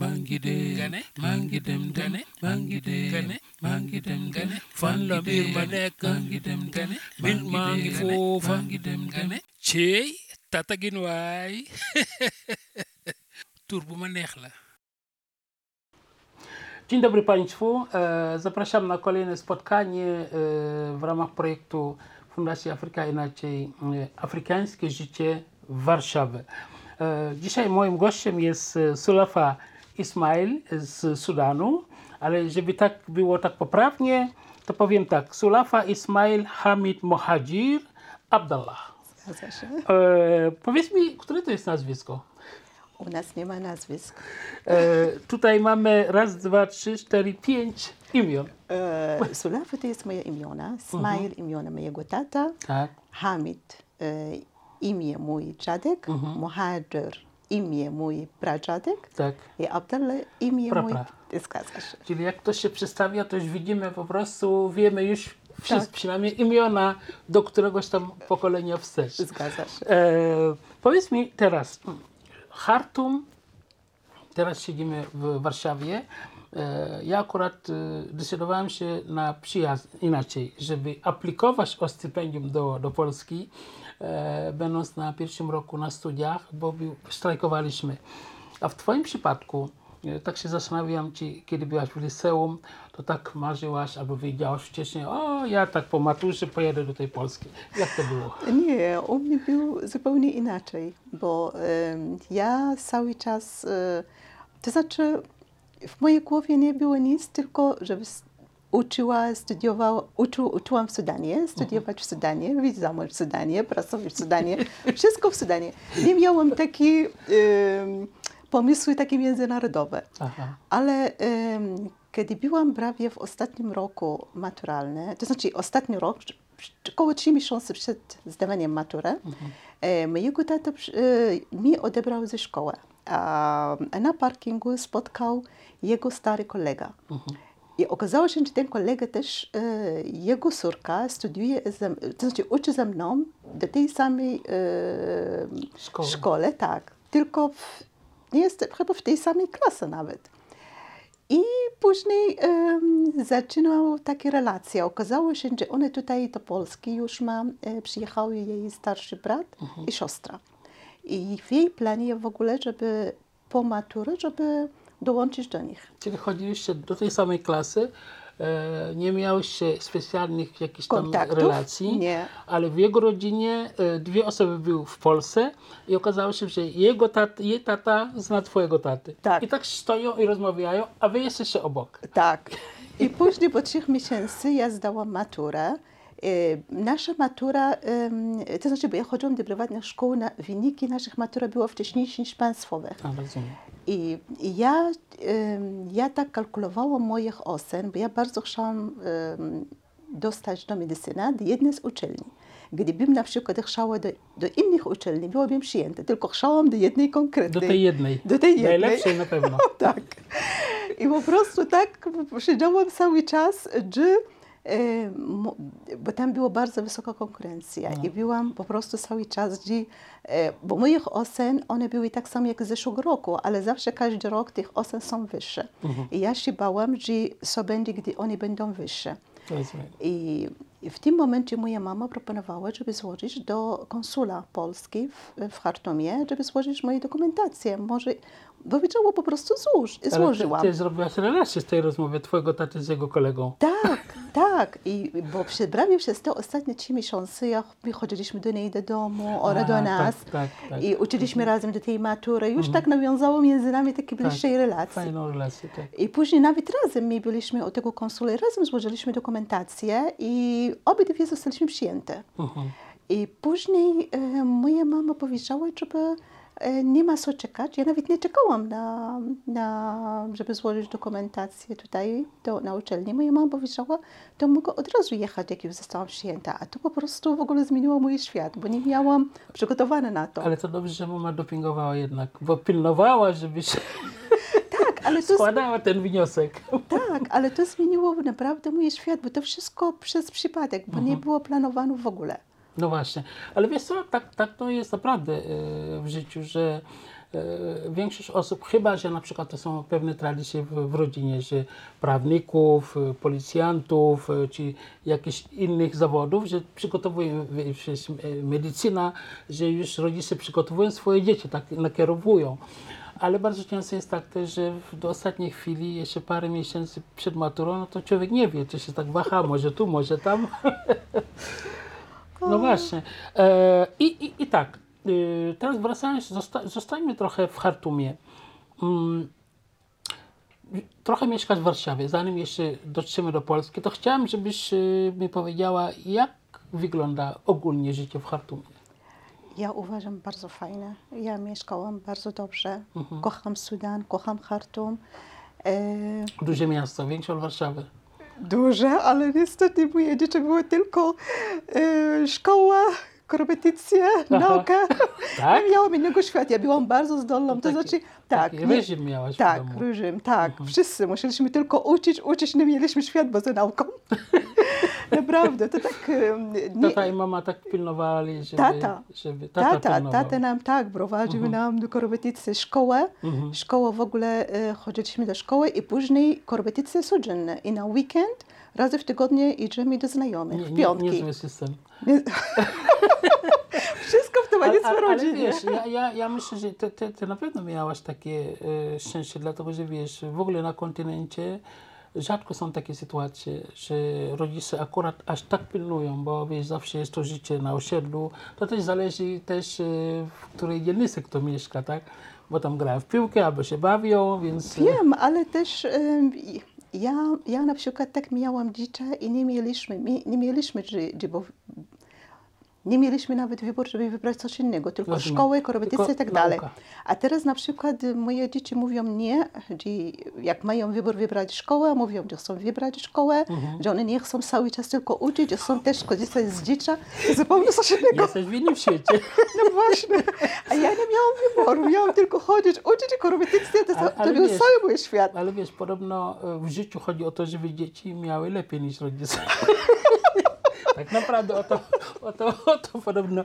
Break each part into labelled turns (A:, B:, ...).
A: mangi dem gane mangi dem gane mangi dem gane mangi dem gane fan la mbir ma nekk mangi dem gane mbir maa ngi foofa. mangi dem gane ceey tatagin waay. Tur bu ma neex la.
B: Dzień dobry Państwu. E, Zapraszam na kolejne spotkanie e, w ramach projektu Fundacji Afryka Inaczej e, Afrykańskie Życie Warszawy. E, Dzisiaj moim gościem jest Sulafa Ismail z Sudanu, ale żeby tak było tak poprawnie, to powiem tak. Sulafa Ismail Hamid Mohajir Abdallah.
C: Zgadza się.
B: E, Powiedz mi, które to jest nazwisko?
C: U nas nie ma nazwisk.
B: E, Tutaj mamy raz, dwa, trzy, cztery, pięć imion.
C: E, Sulafa to jest moje imiona. Smail imiona mojego tata.
B: Tak.
C: Hamid e, imię mój dziadek. Muhajir imię mój pradziadek.
B: Tak.
C: I Abdallah imię
B: Pra,
C: mój...
B: pra.
C: Zgadza się.
B: Czyli jak to się przedstawia, to już widzimy po prostu, wiemy już wszystkie,
C: Tak.
B: przynajmniej imiona do któregoś tam pokolenia wstecz.
C: Zgadza się.
B: E, powiedz mi teraz, Hartum, teraz siedzimy w Warszawie. E, ja akurat e, decydowałem się na przyjazd inaczej, żeby aplikować o stypendium do, do Polski, będąc na pierwszym roku na studiach, bo strajkowaliśmy. A w Twoim przypadku, e, tak się zastanawiam, czy kiedy byłaś w liceum, to tak marzyłaś albo wiedziałaś wcześniej, o ja tak po maturze pojadę do tej Polski. Jak to było?
C: Nie, u mnie był zupełnie inaczej, bo ja cały czas, e, to znaczy w mojej głowie nie było nic, tylko żeby uczyła, studiowała, uczu, uczyłam w Sudanie, studiować w Sudanie, mąż w Sudanie, pracować w Sudanie, wszystko w Sudanie. Nie miałam takie em, pomysły takie międzynarodowe.
B: Aha.
C: Ale kiedy byłam prawie w ostatnim roku maturalnym, to znaczy ostatni rok, około 3 miesiące przed zdawaniem matury, e, mojego tata e, mi odebrał ze szkoły. A na parkingu spotkał jego stary kolega. I okazało się, że ten kolega też, e, jego córka studiuje, ze, to znaczy uczy ze mną do tej samej e,
B: Szkoły.
C: szkole, tak. Tylko w, nie jest chyba w tej samej klasie nawet. I później em, zaczynał takie relacje. Okazało się, że one tutaj do Polski już ma, e, przyjechały jej starszy brat i siostra. I w jej planie w ogóle, żeby po maturze, żeby dołączyć do nich.
B: Czyli chodziliście do tej samej klasy, e, nie miałyście specjalnych jakichś tam
C: Kontaktów?
B: relacji,
C: Nie.
B: ale w jego rodzinie e, dwie osoby były w Polsce i okazało się, że jego tat, jej tata zna twojego taty.
C: Tak.
B: I tak stoją i rozmawiają, a wy jesteście obok.
C: Tak. I później po trzech miesięcy ja zdałam maturę. E, Nasza matura, em, to znaczy, bo ja chodziłam do prywatnych szkół, na, wyniki naszych matur były wcześniejsze niż państwowych.
B: A, rozumiem.
C: I i ja, em, ja tak kalkulowałam moich ocen, bo ja bardzo chciałam dostać do medycyny do jednej z uczelni. Gdybym na przykład chciała do, do innych uczelni, byłabym przyjęta, tylko chciałam do jednej
B: Do
C: konkretnej.
B: tej jednej.
C: Do tej jednej.
B: Najlepszej na pewno.
C: tak. I po prostu tak siedziałam cały czas, że e, mo- bo tam była bardzo wysoka konkurencja i byłam po prostu cały czas, że, e, bo moich ocen, one były tak samo jak z zeszłego roku, ale zawsze każdy rok tych ocen są wyższe. I ja się bałam, że co będzie, gdy one będą wyższe. I w tym momencie moja mama proponowała, żeby złożyć do konsula Polski w, w Chartumie, żeby złożyć moje dokumentacje. Może, powiedziała po prostu złóż,
B: Ale ty,
C: złożyłam.
B: ty zrobiłaś relację z tej rozmowy twojego taty z jego kolegą.
C: Tak, tak. I, bo przy, prawie przez te ostatnie trzy miesiące ja, my chodziliśmy do niej do domu, ona do nas.
B: Tak, tak, tak.
C: I uczyliśmy razem do tej matury. Już tak nawiązało między nami takie bliższej relacje.
B: Fajną relację, tak.
C: I później nawet razem my byliśmy u tego konsula i razem złożyliśmy dokumentację i obydwie zostaliśmy przyjęte.
B: Mhm.
C: I później e, moja mama powiedziała, żeby nie ma co czekać. Ja nawet nie czekałam na, na żeby złożyć dokumentację tutaj do, na uczelni. Moja mama powiedziała, to mogę od razu jechać, jak już zostałam przyjęta. A to po prostu w ogóle zmieniło mój świat, bo nie miałam przygotowane na to.
B: Ale to dobrze, że mama dopingowała jednak, bo pilnowała, żebyś
C: tak, ale to,
B: składała ten wniosek.
C: tak, ale to zmieniło naprawdę mój świat, bo to wszystko przez przypadek, bo nie było planowane w ogóle.
B: No właśnie, ale wiesz co, tak, tak to jest naprawdę e, w życiu, że e, większość osób, chyba że na przykład to są pewne tradycje w, w rodzinie, że prawników, e, policjantów czy jakichś innych zawodów, że przygotowują przecież, medycyna, że już rodzice przygotowują swoje dzieci, tak nakierowują. Ale bardzo często jest tak też, że do ostatniej chwili, jeszcze parę miesięcy przed maturą, no to człowiek nie wie, czy się tak waha, może tu, może tam. No właśnie. E, i, i, I tak, e, teraz wracając, zosta, zostańmy trochę w Chartumie. Mm, trochę mieszkasz w Warszawie. Zanim jeszcze dotrzemy do Polski, to chciałem, żebyś e, mi powiedziała, jak wygląda ogólnie życie w Chartumie.
C: Ja uważam bardzo fajne. Ja mieszkałam bardzo dobrze.
B: Mhm.
C: Kocham Sudan, kocham Khartoum. E,
B: Duże miasto, większe od Warszawy.
C: Duże, ale niestety moje dzieci były tylko e, szkoła, korepetycje, nauka.
B: Tak?
C: Nie miałam innego świata. Ja byłam bardzo zdolną. To
B: Taki-
C: znaczy, tak.
B: reżim miałaś
C: Tak.
B: Mhm.
C: reżim, tak. Wszyscy musieliśmy tylko uczyć, uczyć. Nie mieliśmy świat poza nauką. Naprawdę, to tak... nie-
B: Tata i mama tak pilnowali, żeby...
C: Tata.
B: żeby tata,
C: Tata,
B: pilnował.
C: tata nam tak prowadził nam do korepetycji szkołę. Szkoła w ogóle, e, chodziliśmy do szkoły i później korepetycje codzienne. I na weekend razy w tygodniu idziemy do znajomych,
B: Nie,
C: w
B: nie,
C: piątki.
B: niezły system.
C: Nie- Wszystko w
B: ale, ale
C: rodziny.
B: wiesz, ja, ja, ja myślę, że ty, ty, ty na pewno miałaś takie e, szczęście, dlatego że wiesz, w ogóle na kontynencie rzadko są takie sytuacje, że rodzice akurat aż tak pilnują, bo wiesz, zawsze jest to życie na osiedlu. To też zależy też, e, w której dzielnicy kto mieszka, tak? Bo tam grają w piłkę albo się bawią, więc... e,
C: Wiem, ale też ja, ja na przykład tak miałam dzieci i nie mieliśmy, mi- nie mieliśmy, bo nie mieliśmy nawet wyboru, żeby wybrać coś innego, tylko
B: Rozumiem.
C: szkołę, korepetycje i tak dalej.
B: nauka.
C: A teraz na przykład y, moje dzieci mówią nie, jak mają wybór wybrać szkołę, mówią, że chcą wybrać szkołę,
B: Mhm.
C: że one nie chcą cały czas tylko uczyć, że chcą też korzystać z dzieci, zupełnie coś innego.
B: Jesteś w innym świecie.
C: No właśnie. A ja nie miałam wyboru, miałam tylko chodzić, uczyć i korepetycje, to,
B: Ale-
C: to
B: ale
C: był
B: wiesz-
C: cały mój świat.
B: Ale wiesz, podobno e, w życiu chodzi o to, żeby dzieci miały lepiej niż rodzice. tak naprawdę o to, o to, o to podobno e,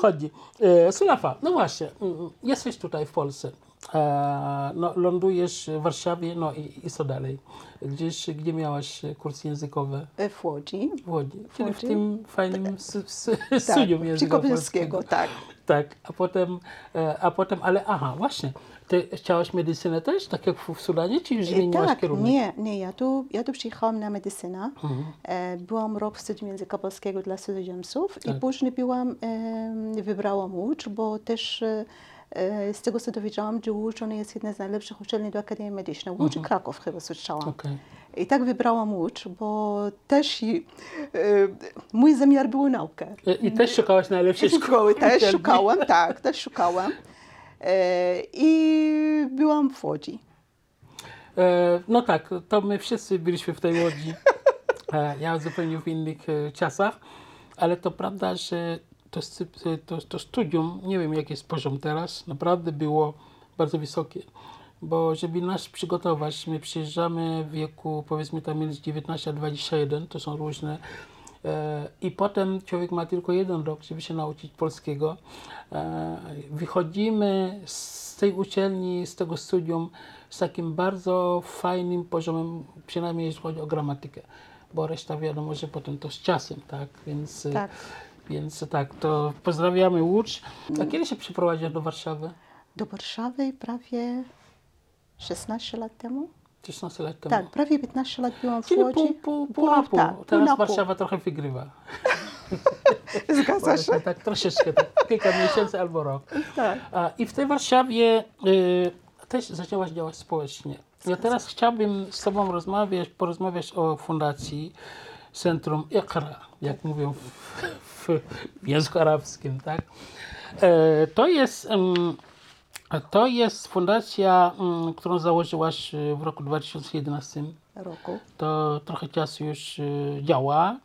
B: chodzi. E, Sulafa, no właśnie, mm, jesteś tutaj w Polsce. E, no, lądujesz w Warszawie, no i, i co dalej? Gdzieś, gdzie miałaś kurs językowy?
C: W Łodzi.
B: W Łodzi. Czyli w tym fajnym s-
C: Tak,
B: studium języka
C: Psikowskiego,
B: polskiego.
C: tak.
B: Tak, a potem, e, a potem, ale aha, właśnie, ty chciałaś medycynę też, tak jak w, Sudanie, czy już zmieniłaś
C: tak,
B: kierunek?
C: nie, nie, ja tu, ja tu przyjechałam na medycynę.
B: Mhm.
C: E, byłam rok w studium języka polskiego dla cudzoziemców
B: Tak.
C: i później byłam, e, wybrałam Łódź, bo też e, e, z tego co dowiedziałam, że Łódź jest jedna z najlepszych uczelni do Akademii Medycznej. Łódź i Kraków chyba słyszałam.
B: Mhm. Okej.
C: I tak wybrałam Łódź, bo też i, e, mój zamiar był naukę.
B: I, I też szukałaś najlepszej szkoły.
C: Szkoły też szukałam, tak, też szukałam. E, I byłam w Łodzi.
B: E, no tak, to my wszyscy byliśmy w tej łodzi. E, ja zupełnie w innych czasach, ale to prawda, że to, to, to studium, nie wiem jaki jest poziom teraz, naprawdę było bardzo wysokie. Bo żeby nas przygotować, my przyjeżdżamy w wieku powiedzmy tam między 19 a 21, to są różne I potem człowiek ma tylko jeden rok, żeby się nauczyć polskiego. E, Wychodzimy z tej uczelni, z tego studium z takim bardzo fajnym poziomem, przynajmniej jeśli chodzi o gramatykę, bo reszta wiadomo, że potem to z czasem, tak? Więc, e,
C: Tak.
B: więc tak, to pozdrawiamy Łódź. A kiedy się przeprowadziłaś do Warszawy?
C: Do Warszawy prawie 16 lat temu.
B: 16 lat temu.
C: Tak, prawie 15 lat byłam w
B: Czyli
C: Łodzi.
B: pół, pół, pół na pół.
C: Tak, pół
B: Teraz
C: pół.
B: Warszawa trochę wygrywa.
C: Zgadza się.
B: Tak troszeczkę, tak, kilka miesięcy albo rok.
C: Tak.
B: A, I w tej Warszawie y, też zaczęłaś działać społecznie. Ja teraz chciałbym z Tobą rozmawiać, porozmawiać o fundacji Centrum Iqra, jak mówią w, w, w języku arabskim, tak? E, to jest... to jest fundacja, mm, którą założyłaś y, w roku 2011
C: Roku.
B: to trochę czasu już y, działa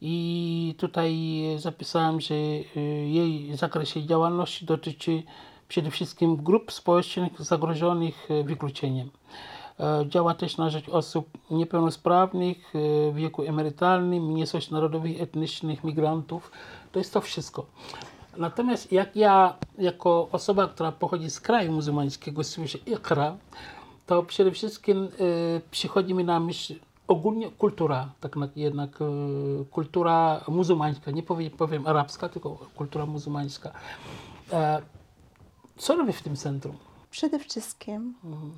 B: i tutaj zapisałem, że y, jej zakres jej działalności dotyczy przede wszystkim grup społecznych zagrożonych wykluczeniem. E, Działa też na rzecz osób niepełnosprawnych, w wieku emerytalnym, mniejszości narodowych, etnicznych, migrantów. To jest to wszystko. Natomiast jak ja, jako osoba, która pochodzi z kraju muzułmańskiego, słyszę ikra, to przede wszystkim y, przychodzi mi na myśl ogólnie kultura, tak na- jednak y, kultura muzułmańska, nie powiem, powiem arabska, tylko kultura muzułmańska. E, co robię w tym centrum?
C: Przede wszystkim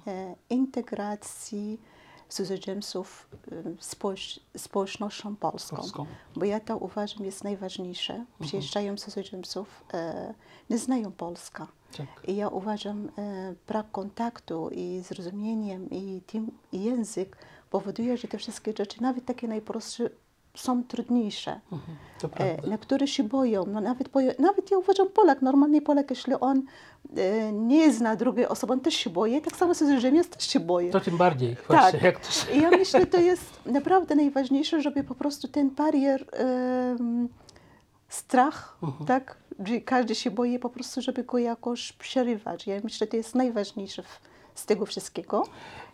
C: e, integracji cudzoziemców e, społecz, społecznością polską.
B: Polską.
C: Bo ja to uważam jest najważniejsze. Przyjeżdżają cudzoziemców, e, nie znają Polska.
B: Tak.
C: I ja uważam, e, brak kontaktu i zrozumieniem i, tym, i język powoduje, że te wszystkie rzeczy, nawet takie najprostsze, są trudniejsze.
B: To
C: E, które się boją. No nawet, boją, nawet ja uważam Polak, normalny Polak, jeśli on nie zna drugiej osoby, on też się boi. Tak samo cudzoziemiec też się boi.
B: To tym bardziej właśnie, jak to się...
C: Ja myślę, to jest naprawdę najważniejsze, żeby po prostu ten barier, em, strach,
B: Mhm.
C: tak, że każdy się boi, po prostu, żeby go jakoś przerywać. Ja myślę, to jest najważniejsze w, z tego wszystkiego.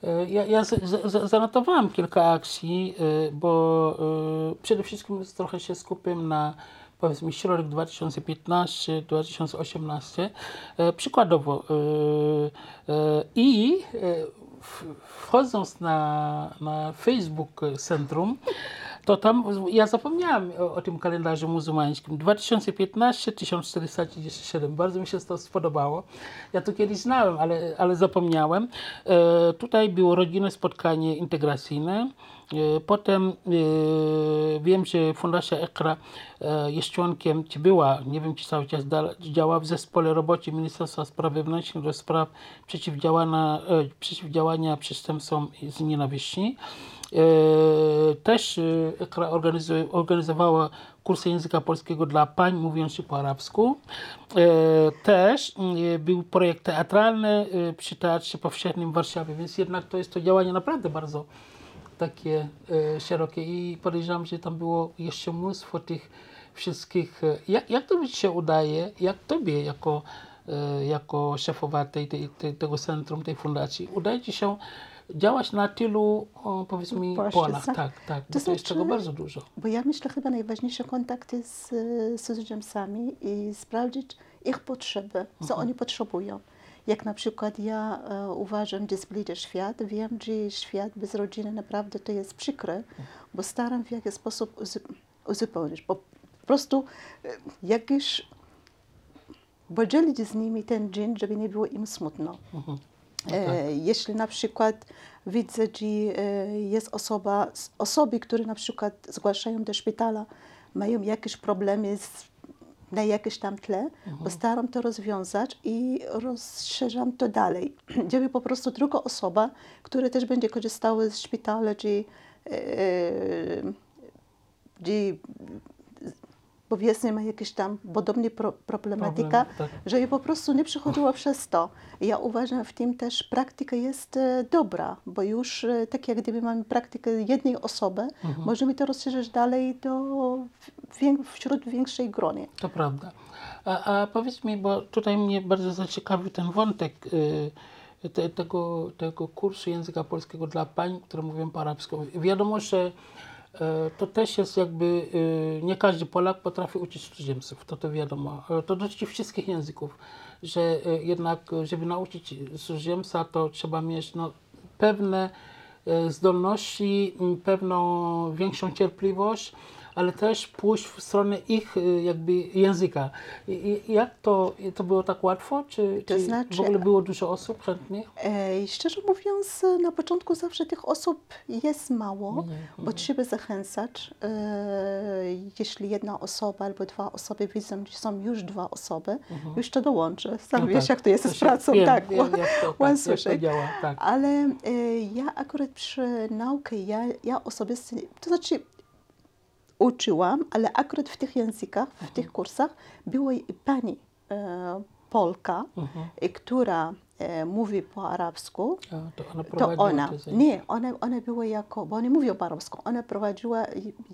B: E, Ja, ja z, z, z, zanotowałem kilka akcji, e, bo e, przede wszystkim trochę się skupię na powiedzmy środek 2015-2018. E, Przykładowo e, e, i wchodząc na, na Facebook Centrum, to tam ja zapomniałam o, o tym kalendarzu muzułmańskim. 2015 1437. Bardzo mi się to spodobało. Ja to kiedyś znałem, ale, ale zapomniałem. E, tutaj było rodzinne spotkanie integracyjne. E, Potem e, wiem, że Fundacja Ekra e, jest członkiem, czy była, nie wiem czy cały czas działa w zespole roboczym Ministerstwa Spraw Wewnętrznych do spraw przeciwdziałania, przeciwdziałania przestępstwom z nienawiści. Też Ekra organizowała kursy języka polskiego dla pań mówiących po arabsku. Też był projekt teatralny przy Teatrze Powszechnym w Warszawie, więc jednak to jest to działanie naprawdę bardzo takie e, szerokie i podejrzewam, że tam było jeszcze mnóstwo tych wszystkich. E, jak, jak to się udaje, jak Tobie jako, e, jako szefowa tej, tej, tego centrum, tej fundacji, udaje Ci się działać na tylu, powiedzmy, polach? Tak, tak,
C: To
B: to jest
C: znaczy-
B: tego bardzo dużo.
C: Bo ja myślę, chyba najważniejsze kontakty z, cudzoziemcami i sprawdzić ich potrzeby, co oni potrzebują. Jak na przykład ja e, uważam, że zbliża świat, wiem, że świat bez rodziny naprawdę to jest przykre, bo staram w jakiś sposób uzu- uzupełnić. Po, po prostu e, jakiś podzielić z nimi ten dzień, żeby nie było im smutno. E, jeśli na przykład widzę, że jest osoba, osoby, które na przykład zgłaszają do szpitala, mają jakieś problemy z, na jakieś tam tle, postaram to rozwiązać i rozszerzam to dalej, żeby po prostu druga osoba, która też będzie korzystała z szpitala, czy, e, czy powiedzmy ma jakieś tam podobne pro, problematyka,
B: Problem, tak.
C: żeby po prostu nie przechodziła przez to. Ja uważam, w tym też praktyka jest e, dobra, bo już e, tak jak gdyby mamy praktykę jednej osoby, możemy to rozszerzyć dalej do, wśród większej grony.
B: To prawda. A, a powiedz mi, bo tutaj mnie bardzo zaciekawił ten wątek y, te, tego, tego kursu języka polskiego dla pań, które mówią po arabsku. Wiadomo, że to też jest jakby, y, nie każdy Polak potrafi uczyć cudzoziemców, to to wiadomo. E, To dotyczy wszystkich języków, że e, jednak, e, żeby nauczyć cudzoziemca, to trzeba mieć no, pewne e, zdolności, pewną większą cierpliwość, ale też pójść w stronę ich e, jakby języka. I, jak to, to było tak łatwo? Czy,
C: To
B: czy
C: znaczy-
B: w ogóle było dużo osób chętnych?
C: E, szczerze mówiąc, na początku zawsze tych osób jest mało, bo trzeba zachęcać. E, jeśli jedna osoba albo dwa osoby widzą, że są już dwa osoby, już to dołączę. Sam
B: No
C: wiesz,
B: tak,
C: jak to jest
B: to
C: z pracą,
B: wiem,
C: tak.
B: wiem, to- tak, to działa, tak.
C: Ale e, ja akurat przy nauce, ja, ja osobiście, to znaczy uczyłam, ale akurat w tych językach, w tych kursach była pani e, Polka, e, która e, mówi po arabsku.
B: A, to ona
C: To ona, nie, ona, ona była jako, bo oni mówią po arabsku, ona prowadziła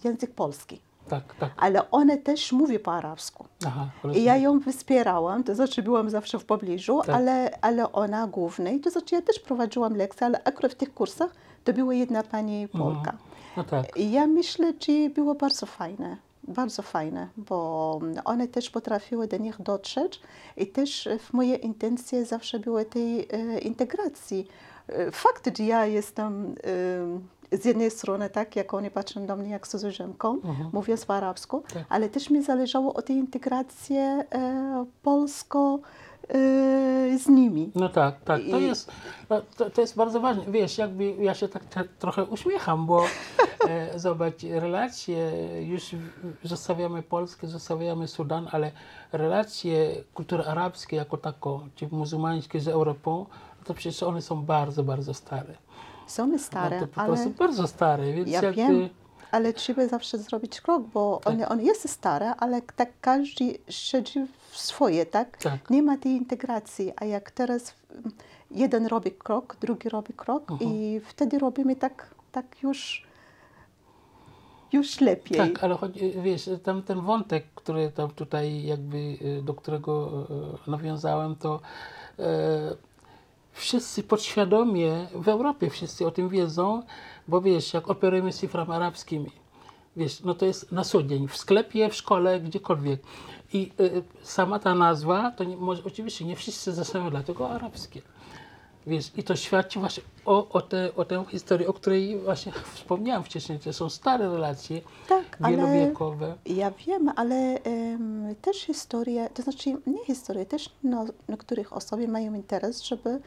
C: język polski,
B: Tak, tak.
C: ale ona też mówi po arabsku.
B: Aha,
C: I ja ją wspierałam, to znaczy byłam zawsze w pobliżu,
B: Tak.
C: ale, ale ona głównej, to znaczy ja też prowadziłam lekcje, ale akurat w tych kursach to była jedna pani Polka.
B: No tak.
C: Ja myślę, że było bardzo fajne. bardzo fajne, bo one też potrafiły do nich dotrzeć i też w moje intencje zawsze były tej e, integracji. E, Fakt, że ja jestem e, z jednej strony tak, jak oni patrzą do mnie jak cudzoziemką, mówiąc po arabsku,
B: Tak.
C: ale też mi zależało o tej integracji e, polsko z nimi.
B: No tak, tak. To
C: I-
B: jest, no, to, to jest bardzo ważne. Wiesz, jakby ja się tak, tak trochę uśmiecham, bo e, zobacz, relacje, już zostawiamy Polskę, zostawiamy Sudan, ale relacje kultury arabskiej jako tako, czy muzułmańskie z Europą, to przecież one są bardzo, bardzo stare.
C: Są stare,
B: no to po
C: ale...
B: prostu bardzo stare, więc
C: Ja
B: jakby...
C: wiem, ale trzeba zawsze zrobić krok, bo
B: Tak.
C: one, one jest stare, ale tak każdy siedzi w swoje, tak?
B: Tak.
C: Nie ma tej integracji, a jak teraz jeden robi krok, drugi robi krok
B: Mhm.
C: i wtedy robimy tak, tak już, już lepiej.
B: Tak, ale chodzi, wiesz, tam ten wątek, który tam tutaj jakby, y, do którego y, nawiązałem, to wszyscy podświadomie w Europie wszyscy o tym wiedzą, bo wiesz, jak operujemy z cyframi arabskimi, wiesz, no to jest na co dzień, w sklepie, w szkole, gdziekolwiek. I y, sama ta nazwa, to nie, może, oczywiście nie wszyscy zastanawiają, dlatego arabskie. Wiesz, i to świadczy właśnie o, o, te, o tę historię, o której właśnie wspomniałam wcześniej. To są stare relacje,
C: Tak,
B: wielowiekowe.
C: Ja wiem, ale em, też historie, to znaczy nie historie, też no, niektórych osoby mają interes, żeby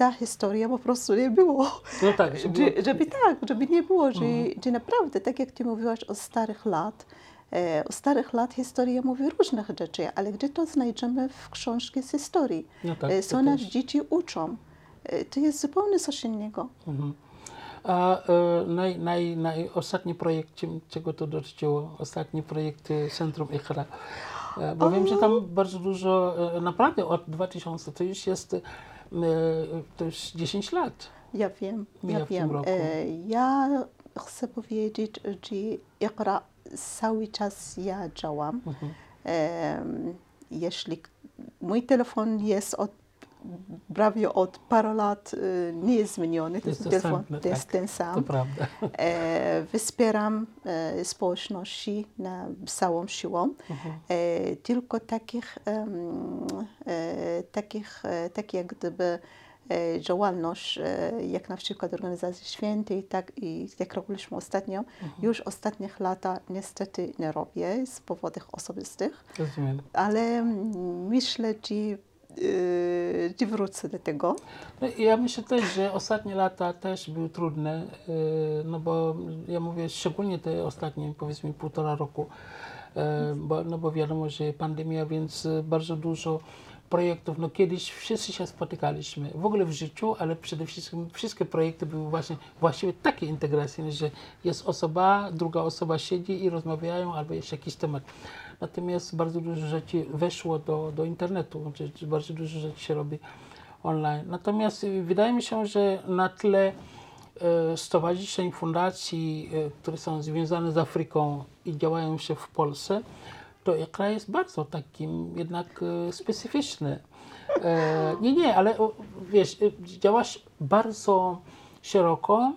C: ta historia po prostu nie było.
B: No tak, żeby-
C: żeby, żeby tak, żeby nie było, że, że naprawdę, tak jak ty mówiłaś o starych lat, e, o starych lat historia mówi różnych rzeczy, ale gdzie to znajdziemy w książce z historii?
B: No tak,
C: E, Co nas
B: też.
C: dzieci uczą. E, To jest zupełnie coś innego.
B: Mhm. A e, naj, naj, naj, ostatni projekt, czego to dotyczyło? Ostatni projekt e, Centrum Ichra. E, Bo wiem, że tam bardzo dużo, e, naprawdę od 2000, to już jest, e, to już 10 lat.
C: Ja wiem, ja
B: tym
C: wiem. E, Ja chcę powiedzieć, że Iqra cały czas ja działam.
B: Mhm.
C: Em, Jeśli mój telefon jest od prawie od paru lat e, nie jest zmieniony, to
B: Jest
C: telefon, to jest
B: tak.
C: ten sam. E, Wspieram e, społeczności na całą siłą.
B: Mhm.
C: E, Tylko takich, e, takich, e, tak jak gdyby e, działalność, e, jak na przykład organizacji świętej, tak i jak robiliśmy ostatnio,
B: Mhm.
C: już ostatnich lata niestety nie robię z powodów osobistych,
B: Rozumiem.
C: ale mm, myślę, że, e, że wrócę do tego.
B: No, ja myślę też, że ostatnie lata też były trudne, e, no bo ja mówię szczególnie te ostatnie, powiedzmy półtora roku, e, bo, no bo wiadomo, że pandemia, więc bardzo dużo projektów, no kiedyś wszyscy się spotykaliśmy, w ogóle w życiu, ale przede wszystkim wszystkie projekty były właśnie właściwie takie integracyjne, że jest osoba, druga osoba siedzi i rozmawiają, albo jest jakiś temat. Natomiast bardzo dużo rzeczy weszło do, do internetu, znaczy bardzo dużo rzeczy się robi online. Natomiast y, wydaje mi się, że na tle e, stowarzyszeń, fundacji, e, które są związane z Afryką i działają się w Polsce, to kraj jest bardzo takim jednak specyficzny. E, nie, nie, ale wiesz, działasz bardzo szeroko,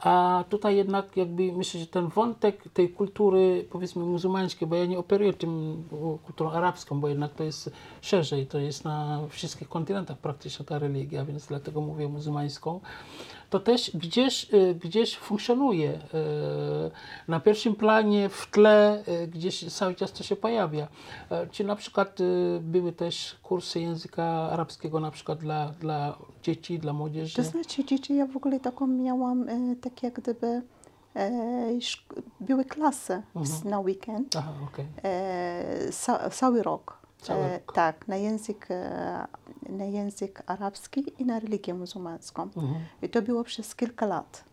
B: a tutaj jednak jakby myślę, że ten wątek tej kultury powiedzmy muzułmańskiej, bo ja nie operuję tym kulturą arabską, bo jednak to jest szerzej, to jest na wszystkich kontynentach praktycznie ta religia, więc dlatego mówię muzułmańską, to też gdzieś, y, gdzieś funkcjonuje. y, Na pierwszym planie, w tle, y, gdzieś cały czas to się pojawia. E, Czy na przykład były też kursy języka arabskiego na przykład dla, dla dzieci, dla młodzieży?
C: To znaczy, dzieci, ja w ogóle taką miałam, tak jak gdyby e, były klasy w- na weekend,
B: Aha, okej.
C: e, ca, cały rok. E, tak, na język, e, na język arabski i na religię muzułmańską.
B: Mhm.
C: I to było przez kilka lat.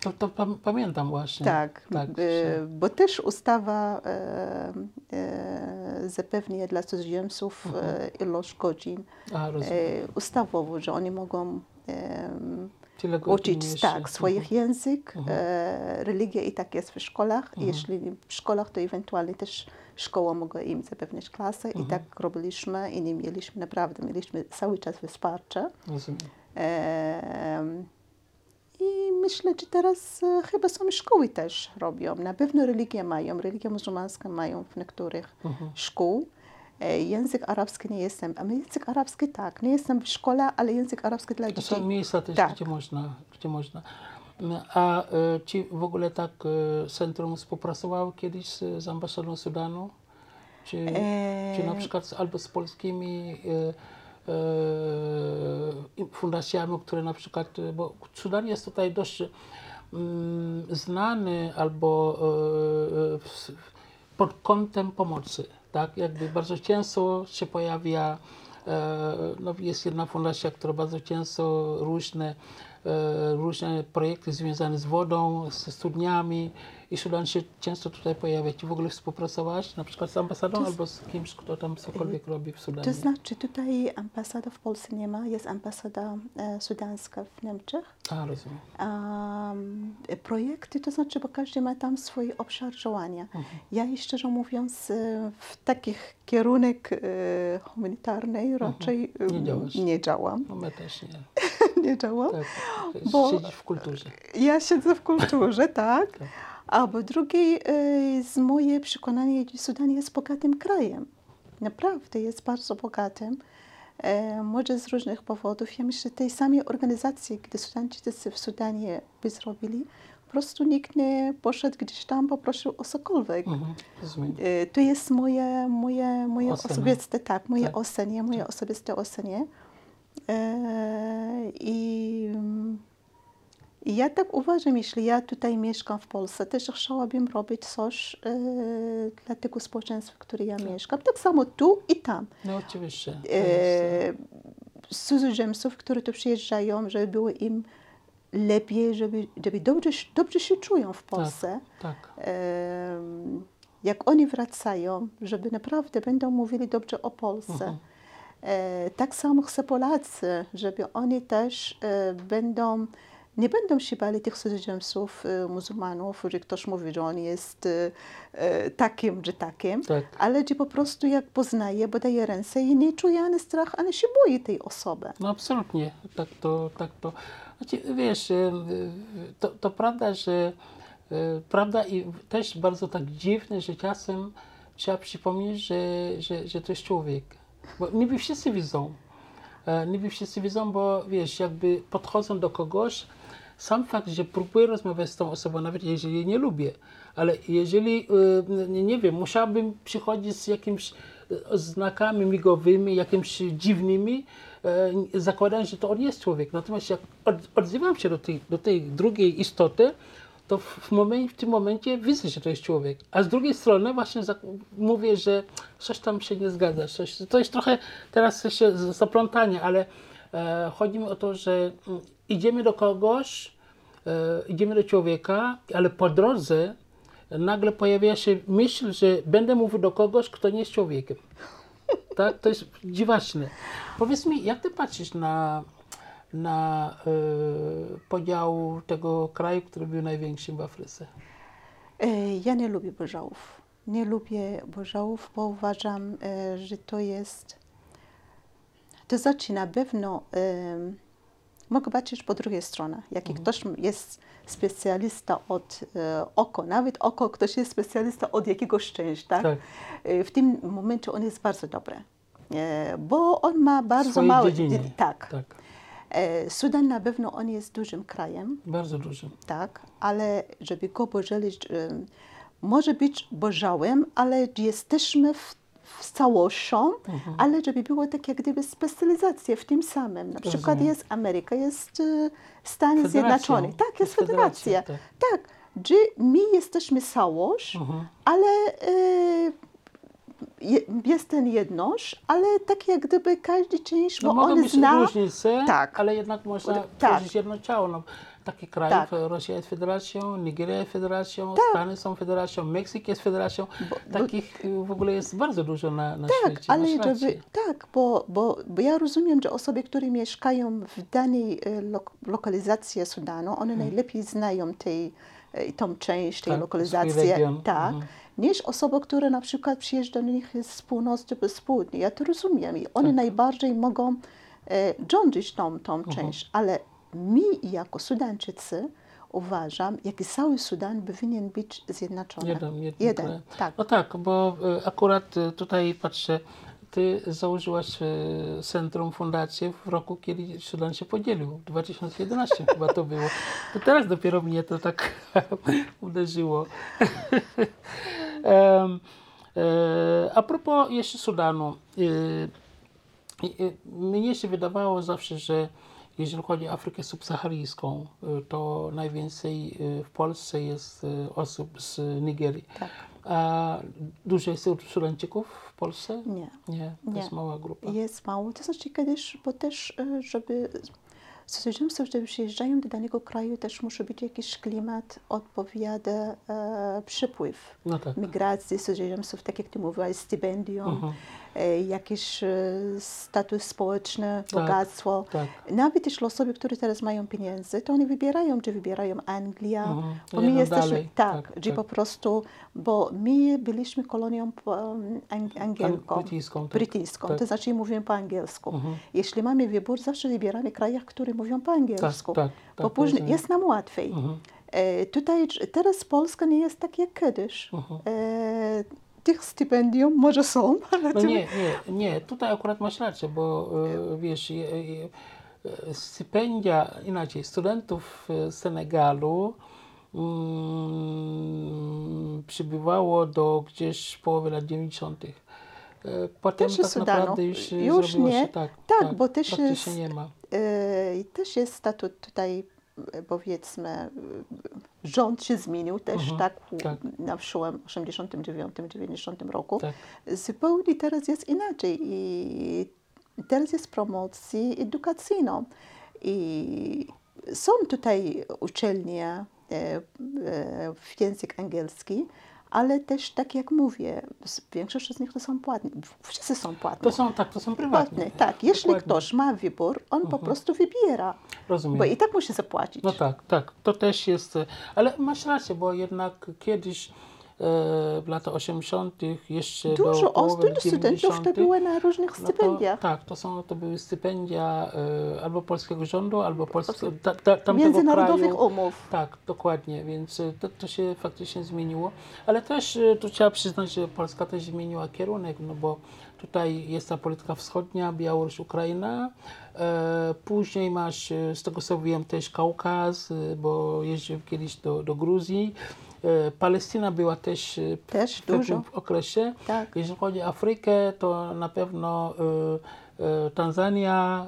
B: To, to pam- pamiętam właśnie.
C: Tak,
B: tak
C: e, bo też ustawa e, e, zapewnia dla cudzoziemców e, ilość godzin
B: A,
C: e, ustawowo, że oni mogą uczyć tak, swoich
B: Mhm.
C: język, e, religia i tak jest w szkołach. Jeśli w szkołach, to ewentualnie też szkoła mogła im zapewnić klasę i tak robiliśmy i nie mieliśmy, naprawdę mieliśmy cały czas wsparcie.
B: Rozumiem.
C: I myślę, że teraz e, chyba są szkoły też robią. Na pewno religię mają, religię muzułmańską mają w niektórych szkół. E, Język arabski nie jestem, a język arabski tak, nie jestem w szkole, ale język arabski dla
B: To
C: dzieci.
B: są miejsca też,
C: Tak.
B: gdzie można, gdzie można. A e, czy w ogóle tak e, centrum współpracowało kiedyś z, z ambasadą Sudanu? Czy,
C: E,
B: czy na przykład z, albo z polskimi e, e, fundacjami, które na przykład, e, bo Sudan jest tutaj dość mm, znany albo e, e, pod kątem pomocy, tak? Jakby bardzo często się pojawia, e, no jest jedna fundacja, która bardzo często różne, e, różne projekty związane z wodą, ze studniami i Sudan się często tutaj pojawia. Czy w ogóle współpracowałaś na przykład z ambasadą albo z kimś, kto tam cokolwiek robi w Sudanie?
C: To znaczy tutaj ambasada w Polsce nie ma, jest ambasada e, sudańska w Niemczech.
B: A, rozumiem.
C: Um, projekty, to znaczy, bo każdy ma tam swój obszar działania.
B: Mhm.
C: Ja szczerze mówiąc e, w takich kierunek e, humanitarnej raczej e,
B: Mhm. Nie działasz.
C: nie działam.
B: No my też nie.
C: nie działam.
B: Tak,
C: Bo-
B: siedzisz w kulturze.
C: Ja siedzę w kulturze, tak. A po drugie, e, z moje przekonanie, że Sudan jest bogatym krajem. Naprawdę jest bardzo bogatym. E, może z różnych powodów. Ja myślę, że tej samej organizacji, gdy Sudańczycy w Sudanie by zrobili, po prostu nikt nie poszedł gdzieś tam, poprosił o cokolwiek.
B: Mhm.
C: E, To jest moje, moje, moje osobiste, tak, moje
B: Tak.
C: ocenie, moje osobiste ocenie. E, I ja tak uważam, jeśli ja tutaj mieszkam w Polsce, też chciałabym robić coś e, dla tego społeczeństwa, w którym ja mieszkam. Tak samo tu i tam.
B: No oczywiście.
C: E, cudzoziemców, którzy tu przyjeżdżają, żeby było im lepiej, żeby, żeby dobrze, dobrze się czują w Polsce.
B: tak.
C: Em, jak oni wracają, żeby naprawdę będą mówili dobrze o Polsce.
B: Mhm.
C: E, tak samo chcę Polacy, żeby oni też e, będą, nie będą się bali tych cudzoziemców, e, muzułmanów, że ktoś mówi, że on jest e, e, takim czy takim,
B: Tak.
C: ale że po prostu jak poznaje, bo daje ręce i nie czuje ani strach, ani się boi tej osoby.
B: No absolutnie, tak to, tak to. Znaczy, wiesz, e, e, to, to prawda, że e, prawda i też bardzo tak dziwne, że czasem trzeba przypomnieć, że, że, że to jest człowiek. Bo niby wszyscy widzą. E, Niby wszyscy widzą, bo wiesz, jakby podchodzą do kogoś, sam fakt, że próbuję rozmawiać z tą osobą, nawet jeżeli jej nie lubię, ale jeżeli, e, nie, wiem, musiałbym przychodzić z jakimiś e, znakami migowymi, jakimiś dziwnymi, zakładając, że to on jest człowiek. Natomiast jak od, odzywam się do tej, do tej drugiej istoty, to w, momencie, w tym momencie widzę, że to jest człowiek. A z drugiej strony właśnie mówię, że coś tam się nie zgadza. Coś, to jest trochę teraz się zaplątanie, ale e, chodzi mi o to, że mm, idziemy do kogoś, e, idziemy do człowieka, ale po drodze nagle pojawia się myśl, że będę mówił do kogoś, kto nie jest człowiekiem. Tak? To jest dziwaczne. Powiedz mi, jak ty patrzysz na, na e, podział tego kraju, który był największym w Afryce?
C: E, Ja nie lubię pożałów. Nie lubię pożałów, bo uważam, e, że to jest. To znaczy na pewno em, mogę patrzeć po drugiej stronie. Jak ktoś jest specjalista od e, oko, nawet oko, ktoś jest specjalista od jakiegoś części, tak?
B: Tak.
C: E, W tym momencie on jest bardzo dobry. E, Bo on ma bardzo
B: swojej
C: małe.
B: dziedzinie.
C: Tak.
B: tak.
C: E, Sudan na pewno on jest dużym krajem
B: Bardzo dużo.
C: tak, ale żeby go pożalić, em, może być bożałem, ale jesteśmy w, w całością,
B: Mhm.
C: ale żeby było tak jak gdyby specjalizacja w tym samym. Na przykład
B: Rozumiem.
C: jest Ameryka, jest e, Stany. Zjednoczone. Tak, jest
B: federacja,
C: federacja. Tak, że my jesteśmy całość,
B: Mhm.
C: ale e, je, jest ten jedność, ale tak jak gdyby każdy część,
B: No
C: bo on
B: być
C: zna...
B: różnice,
C: Tak.
B: ale jednak można
C: Tak.
B: tworzyć jedno ciało. No, takie kraje,
C: Tak.
B: Rosja jest federacją, Nigeria jest federacją,
C: Tak.
B: Stany są federacją, Meksyk jest federacją. Takich y, w ogóle jest bardzo dużo na, na
C: Tak,
B: świecie.
C: ale żeby, tak, bo, bo, bo ja rozumiem, że osoby, które mieszkają w danej e, lok, lokalizacji Sudanu, one najlepiej znają tej, e, tą część tej
B: Tak,
C: lokalizacji, tak,
B: Mhm.
C: Niż osoba, która na przykład przyjeżdża do nich z północy czy z południa. Ja to rozumiem i one
B: Tak.
C: najbardziej mogą e, rządzić tą, tą
B: Mhm.
C: część, ale my jako Sudańczycy uważam, jak i cały Sudan powinien być zjednoczony.
B: Jeden, jeden,
C: Jeden, tak.
B: No tak, bo e, akurat e, tutaj patrzę, ty założyłaś e, centrum, fundację w roku, kiedy Sudan się podzielił. W 2011 chyba to było. To teraz dopiero mnie to tak uderzyło. E, A propos jeszcze Sudanu. e, i Mnie się wydawało zawsze, że jeżeli chodzi o Afrykę subsaharyjską, to najwięcej w Polsce jest osób z Nigerii.
C: Tak.
B: A dużo jest Sudańczyków w Polsce?
C: Nie.
B: Nie, to
C: Nie.
B: jest mała grupa.
C: Jest mało. To znaczy kiedyś, bo też, e, żeby cudzoziemcy, którzy przyjeżdżają do danego kraju, też musi być jakiś klimat, odpowiada e, przypływ
B: No tak.
C: migracji cudzoziemców, tak jak ty mówiłaś, stypendium,
B: Mhm.
C: e, jakiś e, status społeczny, bogactwo.
B: tak.
C: Nawet jeśli osoby, które teraz mają pieniędzy, to oni wybierają, czy wybierają Anglia,
B: Mhm.
C: bo my jesteśmy,
B: dalej.
C: tak,
B: Tak,
C: że
B: tak.
C: po prostu, bo my byliśmy kolonią ang- angielką,
B: brytyjską, tak.
C: brytyjską,
B: Tak.
C: to znaczy mówimy po angielsku.
B: Mhm.
C: Jeśli mamy wybór, zawsze wybieramy krajach, które mówią po angielsku,
B: tak,
C: bo
B: tak,
C: później jest nam łatwiej.
B: Mhm.
C: E, tutaj, teraz Polska nie jest tak jak kiedyś. E, tych stypendium może są, ale
B: No nie, nie, nie, tutaj akurat masz rację, bo e, wiesz, je, e, stypendia, inaczej, studentów z Senegalu mm, przybywało do gdzieś połowy lat 90. E, Potem
C: Też
B: tak
C: Sudanu.
B: naprawdę już,
C: Już
B: zrobiło
C: nie.
B: się tak.
C: Tak, bo też jest-
B: nie ma.
C: E, też jest statut tutaj, powiedzmy, rząd się zmienił też
B: Mhm,
C: tak,
B: tak.
C: na przełom 89-90 roku.
B: Tak.
C: Zupełnie teraz jest inaczej i teraz jest promocji edukacyjną. I są tutaj uczelnie e, e, w język angielski, ale też tak jak mówię, większość z nich to są płatne. Wszyscy są płatne.
B: To są, tak, to są prywatne.
C: Płatne, tak. Jeśli
B: Dokładnie. Mhm.
C: ktoś ma wybór, on po prostu wybiera,
B: Rozumiem.
C: bo i tak musi zapłacić.
B: No tak, tak, to też jest, ale masz rację, bo jednak kiedyś e, w latach 80. jeszcze
C: Dużo osób, studentów
B: 90.
C: to było na różnych
B: No to,
C: stypendiach.
B: tak, to, są, to były stypendia e, albo polskiego rządu, albo polskiego, ta, ta, tamtego
C: Międzynarodowych
B: kraju.
C: umów.
B: Tak, dokładnie, więc e, to, to się faktycznie zmieniło, ale też tu trzeba przyznać, że Polska też zmieniła kierunek, no bo tutaj jest ta polityka wschodnia, Białoruś, Ukraina, e, później masz, e, z tego co wiem, też Kaukaz, e, bo jeździłem kiedyś do, do Gruzji, Palestyna była też w
C: Też
B: pewnym
C: dużo.
B: okresie.
C: Tak.
B: Jeżeli chodzi o Afrykę, to na pewno Tanzania,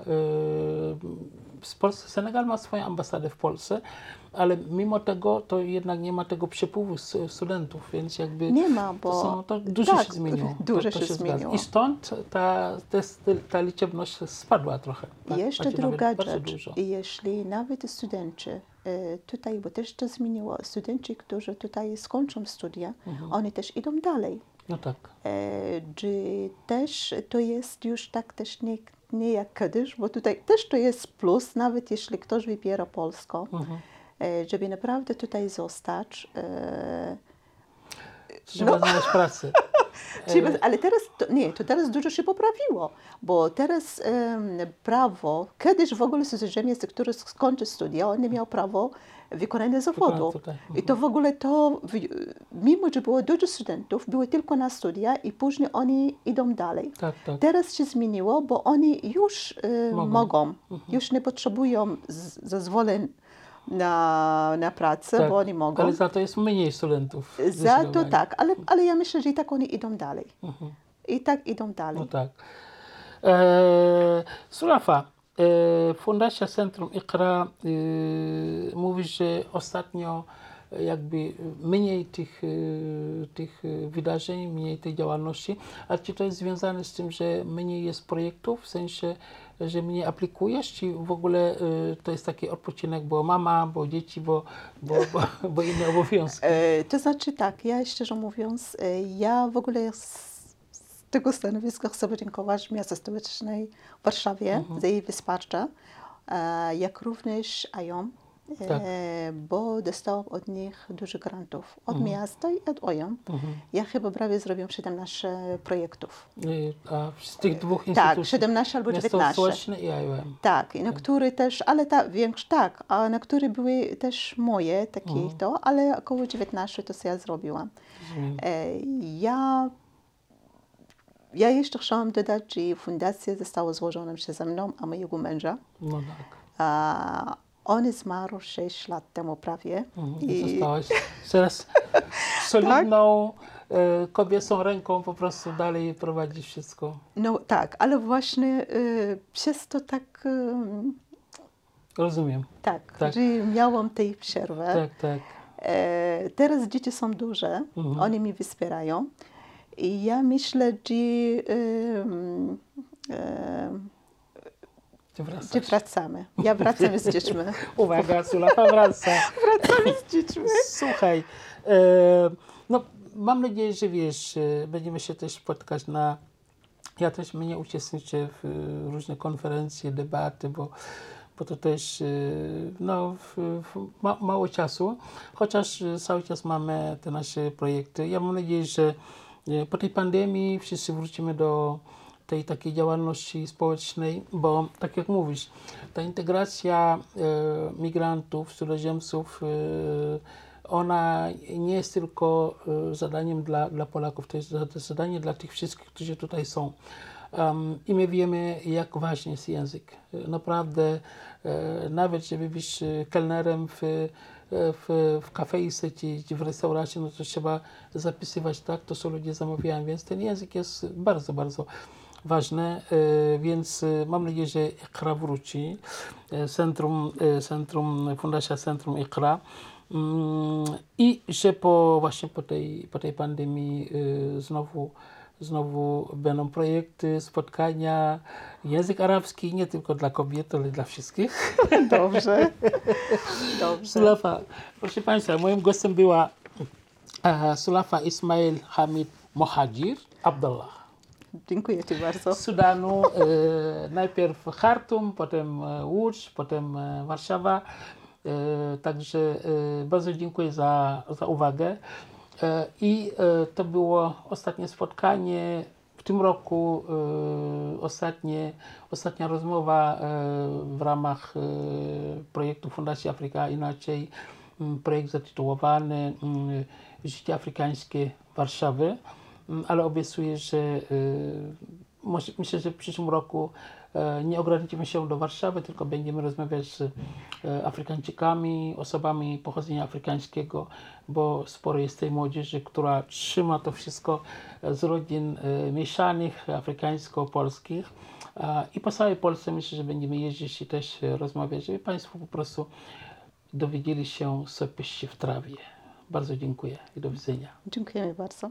B: Polsce, Senegal ma swoją ambasadę w Polsce, ale mimo tego to jednak nie ma tego przepływu studentów, więc jakby
C: Nie ma, bo-
B: to, są, to dużo
C: tak,
B: się zmieniło.
C: dużo
B: to, to
C: się
B: zgadza.
C: zmieniło.
B: I stąd ta, ta, ta liczebność spadła trochę. tak?
C: Jeszcze druga rzecz,
B: Dużo.
C: jeśli nawet studenci e, tutaj, bo też to zmieniło, studenci, którzy tutaj skończą studia,
B: Mhm.
C: oni też idą dalej.
B: No tak.
C: E, Że też to jest już tak też nie, nie jak kiedyś, bo tutaj też to jest plus, nawet jeśli ktoś wybiera polską,
B: Mhm.
C: E, żeby naprawdę tutaj zostać. e,
B: Trzeba
C: No.
B: znaleźć pracę.
C: Ale teraz, to, nie, to teraz dużo się poprawiło, bo teraz em, prawo, kiedyś w ogóle cudzoziemiec, który skończy studia, on nie miał prawo wykonania zawodu.
B: Tutaj,
C: I to w ogóle to, mimo że było dużo studentów, były tylko na studia i później oni idą dalej.
B: Tak, tak.
C: Teraz się zmieniło, bo oni już
B: Mogą.
C: mogą, już nie potrzebują zezwoleń na, na pracę,
B: tak.
C: bo oni mogą.
B: Ale za to jest mniej studentów.
C: Za to tak, ale, ale ja myślę, że i tak oni idą dalej.
B: Mhm.
C: I tak idą dalej.
B: No tak. E, Sulafa, e, Fundacja Centrum Iqra e, mówi, że ostatnio jakby mniej tych, e, tych wydarzeń, mniej tej działalności, a czy to jest związane z tym, że mniej jest projektów, w sensie, że mniej aplikujesz, czy w ogóle e, to jest taki odpoczynek, bo mama, bo dzieci, bo, bo, bo, bo inne obowiązki?
C: E, to znaczy tak, ja szczerze mówiąc, e, ja w ogóle z, tego stanowiska chcę podziękować Miasto Stołecznej w Warszawie za jej wsparcie, e, jak również AJOM,
B: Tak.
C: e, bo dostałam od nich dużo grantów. Od miasta i od OJOM. Ja chyba prawie zrobiłam 17 projektów.
B: Y, A z tych dwóch
C: Tak,
B: instytucji?
C: 17 albo
B: Miasto
C: 19.
B: Stołeczne i IOM.
C: Tak, i na który też, ale ta, większy, tak, a na które były też moje, takie to, ale około 19 to ja zrobiłam. E, ja, ja jeszcze chciałam dodać, że fundacja została złożona przeze mną, a mojego męża.
B: No tak.
C: A on zmarł 6 lat temu prawie.
B: Mhm. I zostałaś teraz solidną e, kobiecą ręką po prostu dalej prowadzić wszystko.
C: No tak, ale właśnie e, przez to tak, e,
B: Rozumiem.
C: tak,
B: Tak.
C: że miałam tej przerwę.
B: Tak, tak.
C: E, teraz dzieci są duże,
B: Mhm.
C: oni mi wspierają i ja myślę, że em,
B: wracasz.
C: że wracamy. Ja wracam z dziećmi.
B: Uwaga, Sulafa wraca.
C: Wracamy z dziećmi.
B: Słuchaj, e, no mam nadzieję, że wiesz, e, będziemy się też spotkać na... Ja też mnie uczestniczę w e, różne konferencje, debaty, bo, bo to też e, no, ma, mało czasu, chociaż cały czas mamy te nasze projekty. Ja mam nadzieję, że po tej pandemii wszyscy wrócimy do tej takiej działalności społecznej, bo tak jak mówisz, ta integracja e, migrantów, cudzoziemców, e, ona nie jest tylko e, zadaniem dla, dla Polaków, to jest zadanie dla tych wszystkich, którzy tutaj są. Um, I my wiemy, jak ważny jest język. Naprawdę, e, nawet żeby być kelnerem w, w, w kafejce czy, czy w restauracji, no to trzeba zapisywać tak, to co ludzie zamawiają, więc ten język jest bardzo, bardzo ważne, e, więc e, mam nadzieję, że IKRA wróci. E, Centrum, centrum Fundacja Centrum IKRA. Mm, I że po, właśnie po tej, po tej pandemii znowu, znowu będą projekty, spotkania, język arabski nie tylko dla kobiet, ale dla wszystkich.
C: Dobrze. Dobrze.
B: Sulafa, proszę Państwa, moim gościem była Sulafa Ismail Hamid Mohajir Abdullah.
C: Dziękuję Ci bardzo.
B: z Sudanu, e, najpierw Khartoum, potem e, Łódź, potem e, Warszawa. Także bardzo dziękuję za, za uwagę. I to było ostatnie spotkanie w tym roku, ostatnie, ostatnia rozmowa w ramach projektu Fundacji Afryka Inaczej. M, Projekt zatytułowany mm, Życie afrykańskie Warszawy. Mm, ale obiecuję, że y, myślę, że w przyszłym roku e, nie ograniczymy się do Warszawy, tylko będziemy rozmawiać z e, Afrykańczykami, osobami pochodzenia afrykańskiego, bo sporo jest tej młodzieży, która trzyma to wszystko e, z rodzin e, mieszanych, afrykańsko-polskich. I po całej Polsce myślę, że będziemy jeździć i też rozmawiać, żeby Państwo po prostu dowiedzieli się, co pieści w trawie. Bardzo dziękuję i do widzenia.
C: Dziękujemy bardzo.